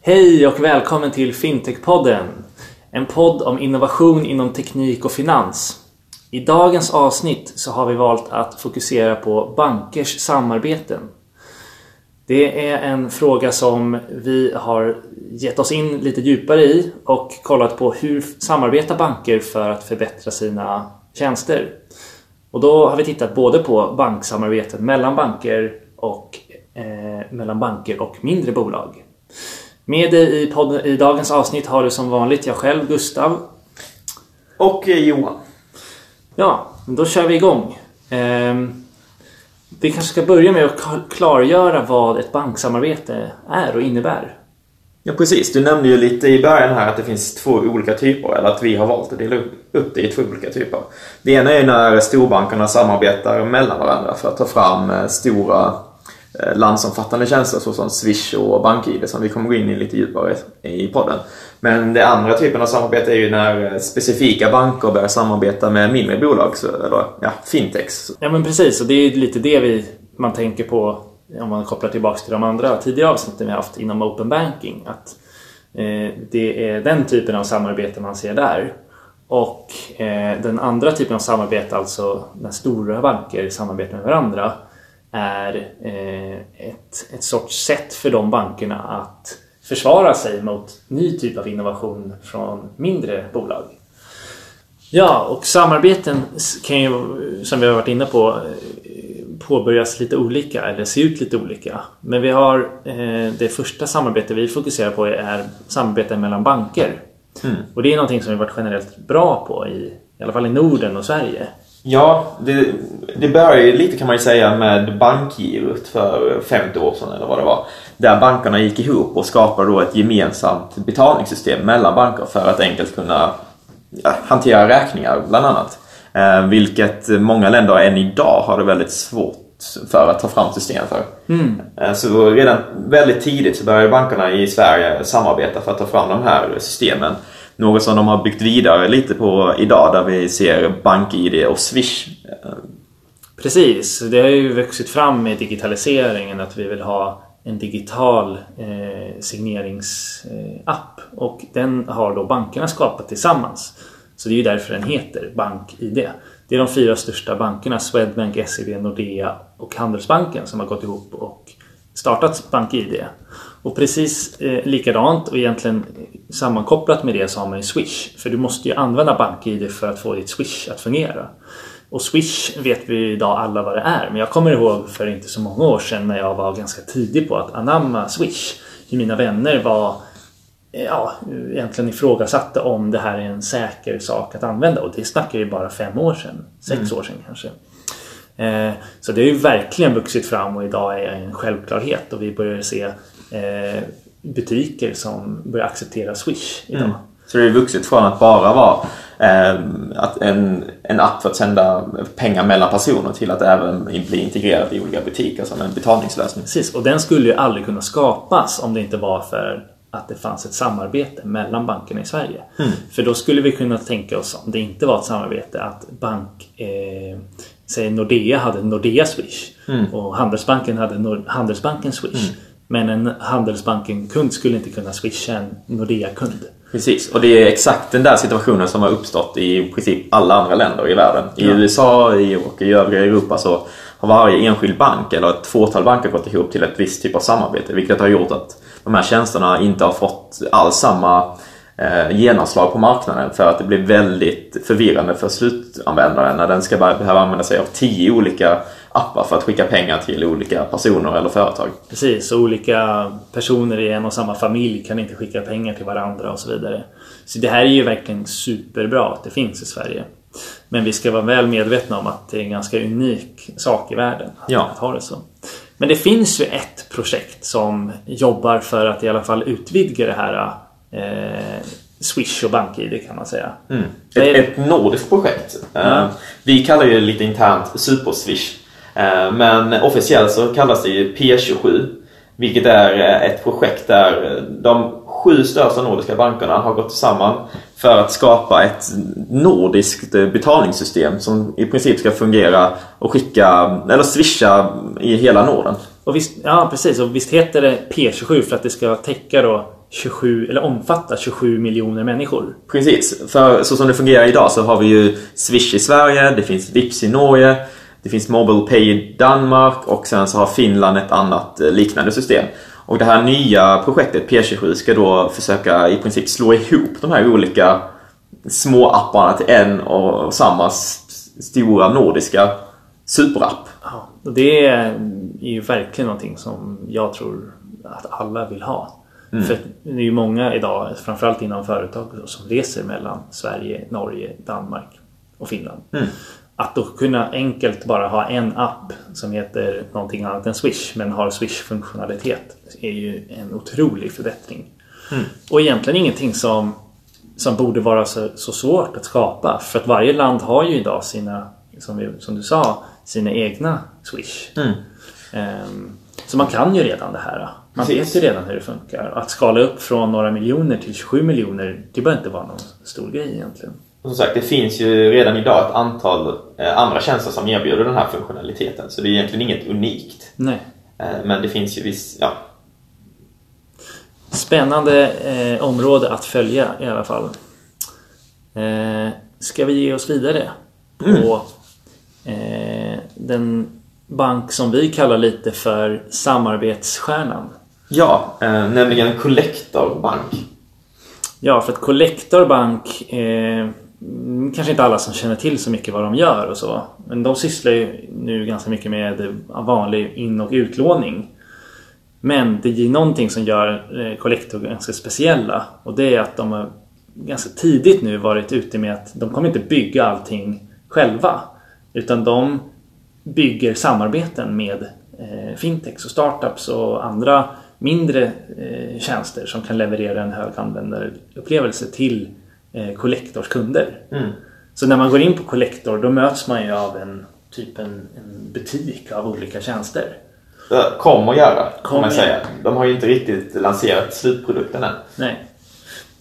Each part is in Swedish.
Hej och välkommen till Fintech-podden. En podd om innovation inom teknik och finans. I dagens avsnitt så har vi valt att fokusera på bankers samarbeten. Det är en fråga som vi har gett oss in lite djupare i och kollat på hur samarbetar banker för att förbättra sina tjänster. Och då har vi tittat både på banksamarbeten mellan banker och eh, mellan banker och mindre bolag. Med dig i, podden, i dagens avsnitt har du som vanligt jag själv, Gustav. Och eh, Johan. Ja, då kör vi igång. Eh, vi kanske ska börja med att klargöra vad ett banksamarbete är och innebär. Ja precis, du nämnde ju lite i början här att det finns två olika typer eller att vi har valt att dela upp det i två olika typer. Det ena är när storbankerna samarbetar mellan varandra för att ta fram eh, stora Eh, landsomfattande tjänster såsom Swish och BankID som vi kommer gå in i lite djupare i podden. Men den andra typen av samarbete är ju när eh, specifika banker börjar samarbeta med mindre bolag, eller ja, fintechs. Ja men precis, och det är lite det vi, man tänker på om man kopplar tillbaks till de andra tidigare avsnitten vi haft inom Open Banking. Att eh, det är den typen av samarbete man ser där. Och eh, den andra typen av samarbete, alltså när stora banker samarbetar med varandra, är eh, ett, ett sorts sätt för de bankerna att försvara sig mot ny typ av innovation från mindre bolag. Ja, och samarbeten kan ju, som vi har varit inne på, påbörjas lite olika eller se ut lite olika. Men vi har eh, det första samarbetet vi fokuserar på är samarbete mellan banker. Mm. Och det är någonting som vi varit generellt bra på i, i alla fall i Norden och Sverige. Ja, det, det började lite kan man ju säga med bankgirot för 50 år sedan eller vad det var. Där bankerna gick ihop och skapade då ett gemensamt betalningssystem mellan banker för att enkelt kunna hantera räkningar bland annat. Eh, vilket många länder än idag har det väldigt svårt för att ta fram system för. Mm. Eh, så redan väldigt tidigt så började bankerna i Sverige samarbeta för att ta fram de här systemen. Något som de har byggt vidare lite på idag där vi ser BankID och Swish. Precis, det har ju vuxit fram med digitaliseringen att vi vill ha en digital eh, signeringsapp och den har då bankerna skapat tillsammans. Så det är ju därför den heter BankID. Det är de fyra största bankerna, Swedbank, SEB, Nordea och Handelsbanken som har gått ihop och startat BankID. Och precis eh, likadant och egentligen sammankopplat med det så har man ju Swish. För du måste ju använda BankID för att få ditt Swish att fungera. Och Swish vet vi idag alla vad det är. Men jag kommer ihåg för inte så många år sedan när jag var ganska tidig på att anamma Swish. Hur mina vänner var ja, egentligen ifrågasatte om det här är en säker sak att använda. Och det snackar ju bara fem år sedan. Sex mm. år sedan kanske. Eh, så det har ju verkligen vuxit fram och idag är en självklarhet. Och vi börjar se eh, butiker som börjar acceptera Swish idag. Mm. Så det har vuxit från att bara vara eh, att en, en app för att sända pengar mellan personer till att även bli integrerad i olika butiker som en betalningslösning. Precis, och den skulle ju aldrig kunna skapas om det inte var för att det fanns ett samarbete mellan bankerna i Sverige. Mm. För då skulle vi kunna tänka oss, om det inte var ett samarbete, att bank eh, Säg Nordea hade Nordea Swish mm. och Handelsbanken hade Nord Handelsbanken Swish. Mm. Men en Handelsbanken-kund skulle inte kunna swisha en Nordea-kund. Precis, och det är exakt den där situationen som har uppstått i princip alla andra länder i världen. I ja. USA och i övriga Europa så har varje enskild bank eller ett fåtal banker gått ihop till ett visst typ av samarbete. Vilket har gjort att de här tjänsterna inte har fått alls samma eh, genomslag på marknaden för att det blir väldigt förvirrande för slutanvändaren när den ska behöva använda sig av tio olika appar för att skicka pengar till olika personer eller företag. Precis, och olika personer i en och samma familj kan inte skicka pengar till varandra och så vidare. Så det här är ju verkligen superbra att det finns i Sverige. Men vi ska vara väl medvetna om att det är en ganska unik sak i världen att, ja. ha det så. Men det finns ju ett projekt som jobbar för att i alla fall utvidga det här eh, Swish och BankID kan man säga. Mm. Ett, ett nordiskt projekt. Uh, vi kallar det lite internt Super-Swish. Uh, men officiellt så kallas det ju P27. Vilket är eh, ett projekt där de sju största nordiska bankerna har gått samman för att skapa ett nordiskt betalningssystem som i princip ska fungera och skicka, eller swisha i hela Norden. Och visst, ja precis, och visst heter det P27 för att det ska täcka då 27, eller omfattar 27 miljoner människor. Precis, för så som det fungerar idag så har vi ju Swish i Sverige, det finns Vips i Norge, det finns Mobile Pay i Danmark och sen så har Finland ett annat eh, liknande system. Och det här nya projektet P27 ska då försöka i princip slå ihop de här olika små apparna till en och samma stora nordiska superapp. Ja, det är ju verkligen någonting som jag tror att alla vill ha. Mm. För det är ju många idag, framförallt inom företag, som reser mellan Sverige, Norge, Danmark och Finland. Mm. Att då kunna enkelt bara ha en app som heter någonting annat än Swish men har Swish-funktionalitet är ju en otrolig förbättring. Mm. Och egentligen ingenting som, som borde vara så, så, svårt att skapa. För att varje land har ju idag sina, som, vi, som du sa, sina egna Swish. Mm. Um, så man kan ju redan det här. Man Precis. vet ju redan hur det funkar. Att skala upp från några miljoner till 27 miljoner, det behöver inte vara någon stor grej egentligen. Och som sagt, det finns ju redan idag ett antal eh, andra tjänster som erbjuder den här funktionaliteten. Så det är egentligen inget unikt. Nej. Eh, men det finns ju viss, ja. Spännande eh, område att följa i alla fall. Eh, ska vi ge oss vidare på mm. eh, den bank som vi kallar lite för samarbetsstjärnan? Ja, eh, nämligen Collector Bank. Ja, för att Collector Bank eh, Mm, kanske inte alla som känner till så mycket vad de gör och så. Men de sysslar ju nu ganska mycket med vanlig in och utlåning. Men det är någonting som gör eh, Collector ganska speciella och det är att de har ganska tidigt nu varit ute med att de kommer inte bygga allting själva. Utan de bygger samarbeten med eh, fintechs och startups och andra mindre eh, tjänster som kan leverera en hög användarupplevelse till Collectors kunder. Mm. Så när man går in på Collector då möts man ju av en typ en, en butik av olika tjänster. Kom att göra, kan man säga. De har ju inte riktigt lanserat slutprodukten än. Nej.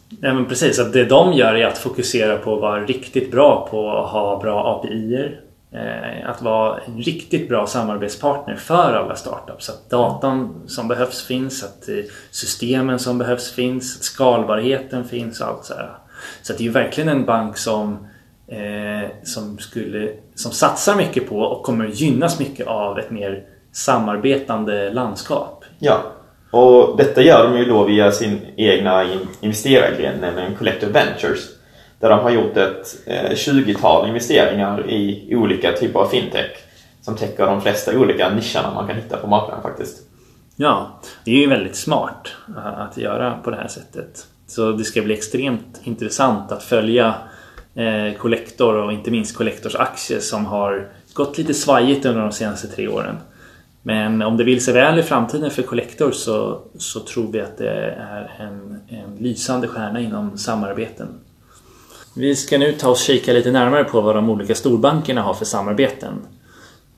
Nej men precis, att det de gör är att fokusera på att vara riktigt bra på att ha bra API-er. Eh, att vara en riktigt bra samarbetspartner för alla startups. Att datan som behövs finns, att eh, systemen som behövs finns, att skalbarheten finns och allt så här. Så det är ju verkligen en bank som, eh, som, skulle, som satsar mycket på och kommer gynnas mycket av ett mer samarbetande landskap. Ja, och detta gör de ju då via sin egna investerargren, nämligen Collective Ventures. Där de har gjort ett eh, 20-tal investeringar i olika typer av fintech som täcker de flesta olika nischerna man kan hitta på marknaden faktiskt. Ja, det är ju väldigt smart eh, att göra på det här sättet. Så det ska bli extremt intressant att följa eh, Collector och inte minst Collectors aktier som har gått lite svajigt under de senaste tre åren. Men om det vill sig väl i framtiden för Collector så, så tror vi att det är en, en lysande stjärna inom samarbeten. Vi ska nu ta och kika lite närmare på vad de olika storbankerna har för samarbeten.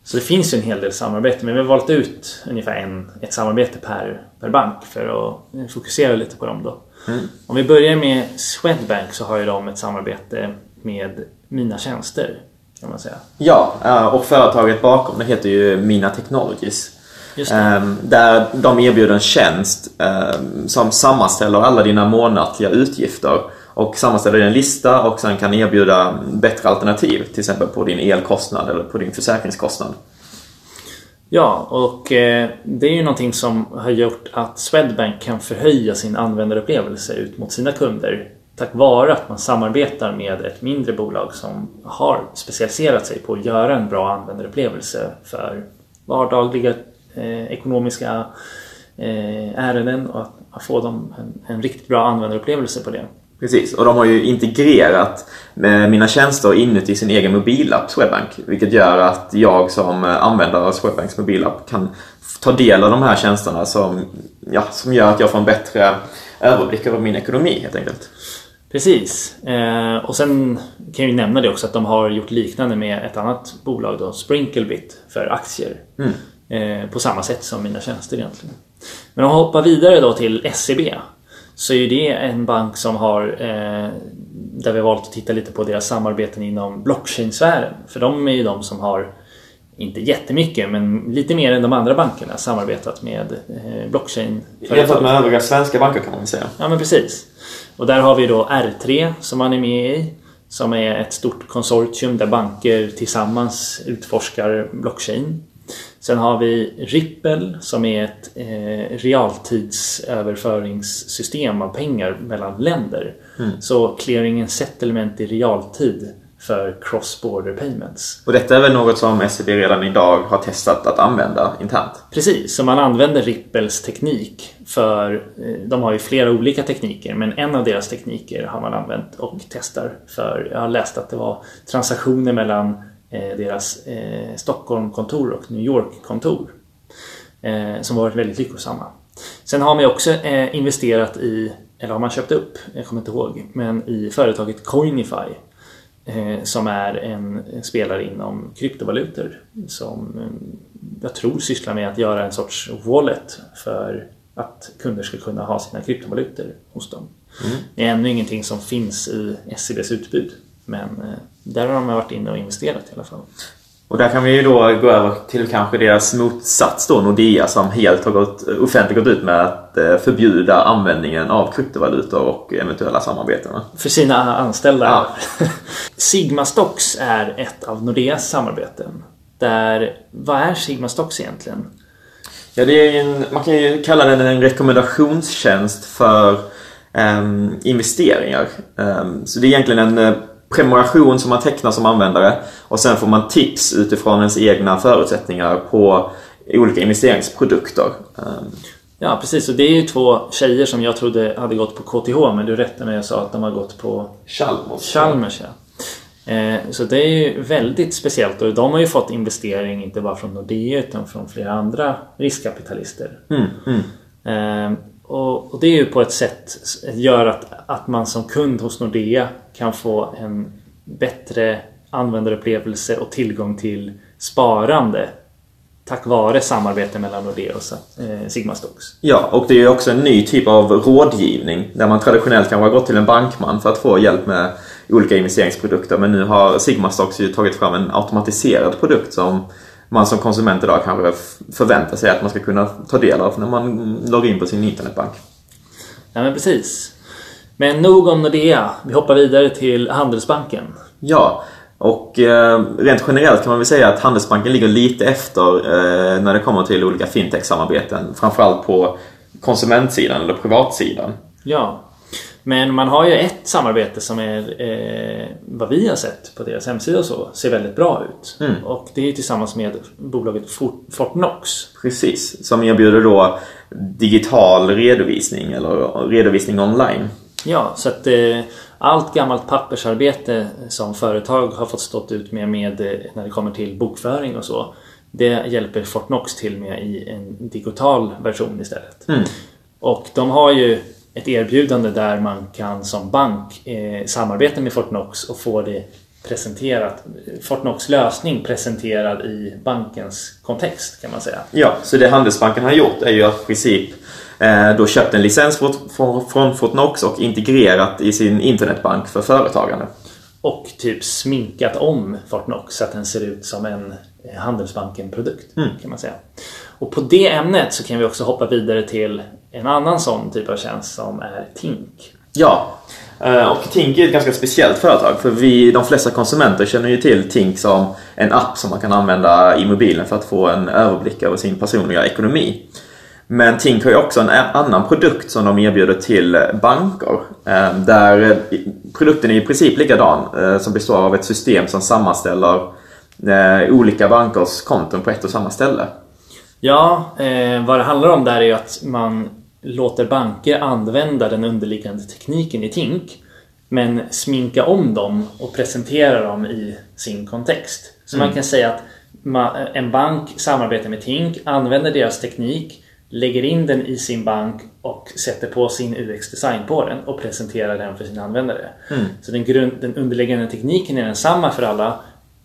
Så det finns ju en hel del samarbeten men vi har valt ut ungefär en, ett samarbete per, per bank för att fokusera lite på dem då. Mm. Om vi börjar med Swedbank så har ju de ett samarbete med Mina Tjänster. Kan man säga. Ja, eh, och företaget bakom det heter ju Mina Technologies. Um, där de erbjuder en tjänst um, som sammanställer alla dina månatliga utgifter och sammanställer en lista och sen kan erbjuda bättre alternativ till exempel på din elkostnad eller på din försäkringskostnad. Ja, och eh, det är ju någonting som har gjort att Swedbank kan förhöja sin användarupplevelse ut mot sina kunder tack vare att man samarbetar med ett mindre bolag som har specialiserat sig på att göra en bra användarupplevelse för vardagliga eh, ekonomiska eh, ärenden och att få dem en, en riktigt bra användarupplevelse på det. Precis, och de har ju integrerat med mina tjänster inuti sin egen mobilapp Swedbank. Vilket gör att jag som användare av Swedbanks mobilapp kan ta del av de här tjänsterna som, ja, som gör att jag får en bättre överblick över min ekonomi helt enkelt. Precis. Eh, och sen kan jag ju nämna det också att de har gjort liknande med ett annat bolag då, Sprinklebit för aktier. Mm. Eh, på samma sätt som mina tjänster egentligen. Men om vi hoppar vidare då till SEB så är det en bank som har eh, där vi har valt att titta lite på deras samarbeten inom blockchain-sfären. För de är ju de som har inte jättemycket, men lite mer än de andra bankerna samarbetat med eh, blockchain. Jämfört med övriga svenska banker kan man säga. Ja, men precis. Och där har vi då R3 som man är med i. Som är ett stort konsortium där banker tillsammans utforskar blockchain. Sen har vi Ripple som är ett eh, realtidsöverföringssystem av pengar mellan länder. Mm. Så and settlement i realtid för cross-border payments. Och detta är väl något som SEB redan idag har testat att använda internt? Precis, så man använder Ripples teknik för eh, de har ju flera olika tekniker men en av deras tekniker har man använt och testar för jag har läst att det var transaktioner mellan deras eh, Stockholmkontor och New York-kontor som varit väldigt lyckosamma. Sen har man också investerat i, eller har man köpt upp, jag kommer inte ihåg, men i företaget Coinify Eh, som är en spelare inom kryptovalutor som eh, jag tror sysslar med att göra en sorts wallet för att kunder ska kunna ha sina kryptovalutor hos dem. Mm. Det är ännu ingenting som finns i SEBs utbud men eh, där har de varit inne och investerat i alla fall. Och där kan vi ju då gå över till kanske deras motsats då, Nordea som helt har gått, offentligt gått ut med att eh, förbjuda användningen av kryptovalutor och eventuella samarbeten. För sina anställda? Ja. Sigma Stocks är ett av Nordeas samarbeten. Där, vad är Sigma Stocks egentligen? Ja, det är en, man kan ju kalla den en rekommendationstjänst för um, investeringar. Um, så det är egentligen en eh, prenumeration som man tecknar som användare och sen får man tips utifrån ens egna förutsättningar på olika investeringsprodukter. Ehm. Ja precis och det är ju två tjejer som jag trodde hade gått på KTH men du rättade när jag sa att de har gått på Chalmers. Chalmers ja. Eh, så det är ju väldigt speciellt och de har ju fått investering inte bara från Nordea utan från flera andra riskkapitalister. Mm, mm. Och, och, det är ju på ett sätt gör att, att man som kund hos Nordea kan få en bättre användarupplevelse och tillgång till sparande tack vare samarbete mellan Nordea och eh, Sigma Stocks. Ja, och det är ju också en ny typ av rådgivning där man traditionellt kanske har gått till en bankman för att få hjälp med olika investeringsprodukter men nu har Sigma Stocks ju tagit fram en automatiserad produkt som man som konsument idag kanske förväntar sig att man ska kunna ta del av när man loggar in på sin internetbank. Ja men precis. Men nog om Nordea. Vi hoppar vidare till Handelsbanken. Ja, och eh, rent generellt kan man väl säga att Handelsbanken ligger lite efter eh, när det kommer till olika fintech-samarbeten. Framförallt på konsumentsidan eller privatsidan. Ja, men man har ju ett samarbete som är eh, vad vi har sett på deras hemsida och så ser väldigt bra ut. Mm. Och det är tillsammans med bolaget Fortnox. Precis, som erbjuder då digital redovisning eller redovisning online. Ja, så att eh, allt gammalt pappersarbete som företag har fått stått ut med, med eh, när det kommer till bokföring och så. Det hjälper Fortnox till med i en digital version istället. Mm. Och de har ju ett erbjudande där man kan som bank eh, samarbeta med Fortnox och få det presenterat, Fortnox lösning presenterad i bankens kontext kan man säga. Ja, så det Handelsbanken har gjort är ju att i princip eh, då köpt en licens från Fortnox och integrerat i sin internetbank för företagande. Och typ sminkat om Fortnox så att den ser ut som en eh, Handelsbanken-produkt mm. kan man säga. Och på det ämnet så kan vi också hoppa vidare till en annan sån typ av tjänst som är Tink. Ja, eh, och Tink är ett ganska speciellt företag för vi, de flesta konsumenter känner ju till Tink som en app som man kan använda i mobilen för att få en överblick över sin personliga ekonomi. Men Tink har ju också en annan produkt som de erbjuder till banker. Eh, där produkten är i princip likadan eh, som består av ett system som sammanställer olika bankers konton på ett och samma ställe. Ja, vad det handlar om där är att man låter banker använda den underliggande tekniken i Tink men sminka om dem och presentera dem i sin kontext. Så mm. man kan säga att en bank samarbetar med Tink, använder deras teknik, lägger in den i sin bank och sätter på sin UX-design på den och presenterar den för sina användare. Mm. Så den, grund, den underliggande tekniken är densamma för alla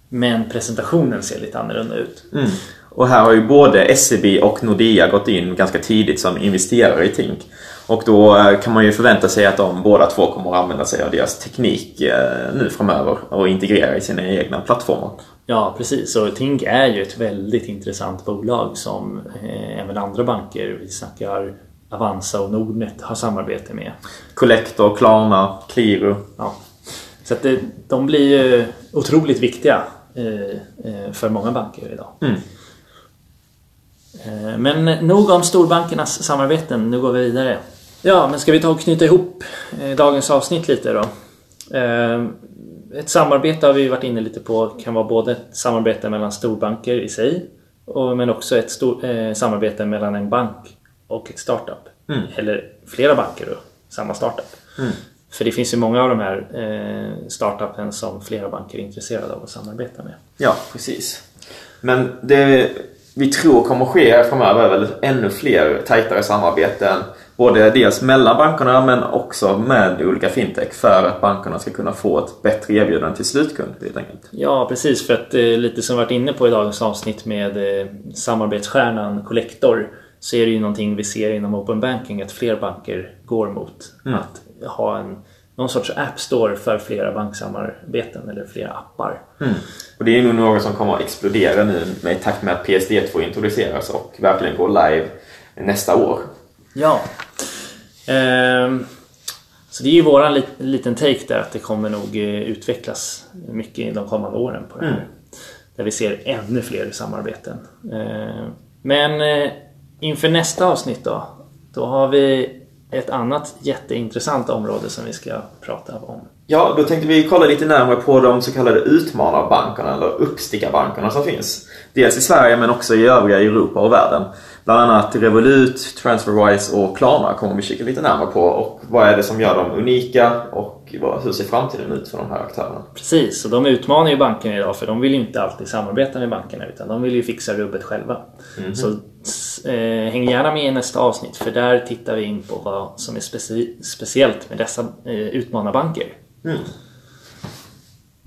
men presentationen ser lite annorlunda ut. Mm. Och här har ju både SEB och Nordea gått in ganska tidigt som investerare i Tink. Och då eh, kan man ju förvänta sig att de båda två kommer att använda sig av deras teknik eh, nu framöver och integrera i sina egna plattformar. Ja, precis. Och Tink är ju ett väldigt intressant bolag som eh, även andra banker, vi snackar Avanza och Nordnet, har samarbete med. Collector, Klarna, Qliro. Ja. Så att de blir ju otroligt viktiga för många banker idag. Mm. Men nog om storbankernas samarbeten, nu går vi vidare. Ja, men ska vi ta och knyta ihop dagens avsnitt lite då? ett samarbete har vi varit inne lite på kan vara både ett samarbete mellan storbanker i sig men också ett eh, samarbete mellan en bank och ett startup. Mm. Eller flera banker och samma startup. Mm. För det finns ju många av de här eh, startupen som flera banker är intresserade av att samarbeta med. Ja, precis. Men det vi tror kommer ske framöver är väl ännu fler tajtare samarbeten Både dels mellan bankerna men också med olika fintech för att bankerna ska kunna få ett bättre erbjudande till slutkund helt enkelt. Ja precis för att eh, lite som vi varit inne på i dagens avsnitt med eh, samarbetsstjärnan Collector så är det ju någonting vi ser inom Open Banking att fler banker går mot Mm. att ha en, någon sorts App Store för flera banksamarbeten eller flera appar. Mm. Och det är nog något som kommer att explodera nu med i takt med att PSD2 introduceras och verkligen går live nästa år. Ja. Ehm, så det är ju våran lit, liten take där att det kommer nog eh, utvecklas mycket de kommande åren på det här. Mm. Där vi ser ännu fler samarbeten. Ehm, men eh, inför nästa avsnitt då. Då har vi ett annat jätteintressant område som vi ska prata om. Ja, då tänkte vi kolla lite närmare på de så kallade utmanarbankerna eller uppstickarbankerna som finns. Dels i Sverige men också i övriga Europa och världen. Bland annat Revolut, Transferwise och Klarna kommer vi kika lite närmare på. Och vad är det som gör dem unika och hur ser framtiden ut för de här aktörerna? Precis, och de utmanar ju bankerna idag för de vill ju inte alltid samarbeta med bankerna utan de vill ju fixa rubbet själva. Så eh, häng gärna med i nästa avsnitt för där tittar vi in på vad som är speci- speciellt med dessa eh, utmanarbanker. Mm.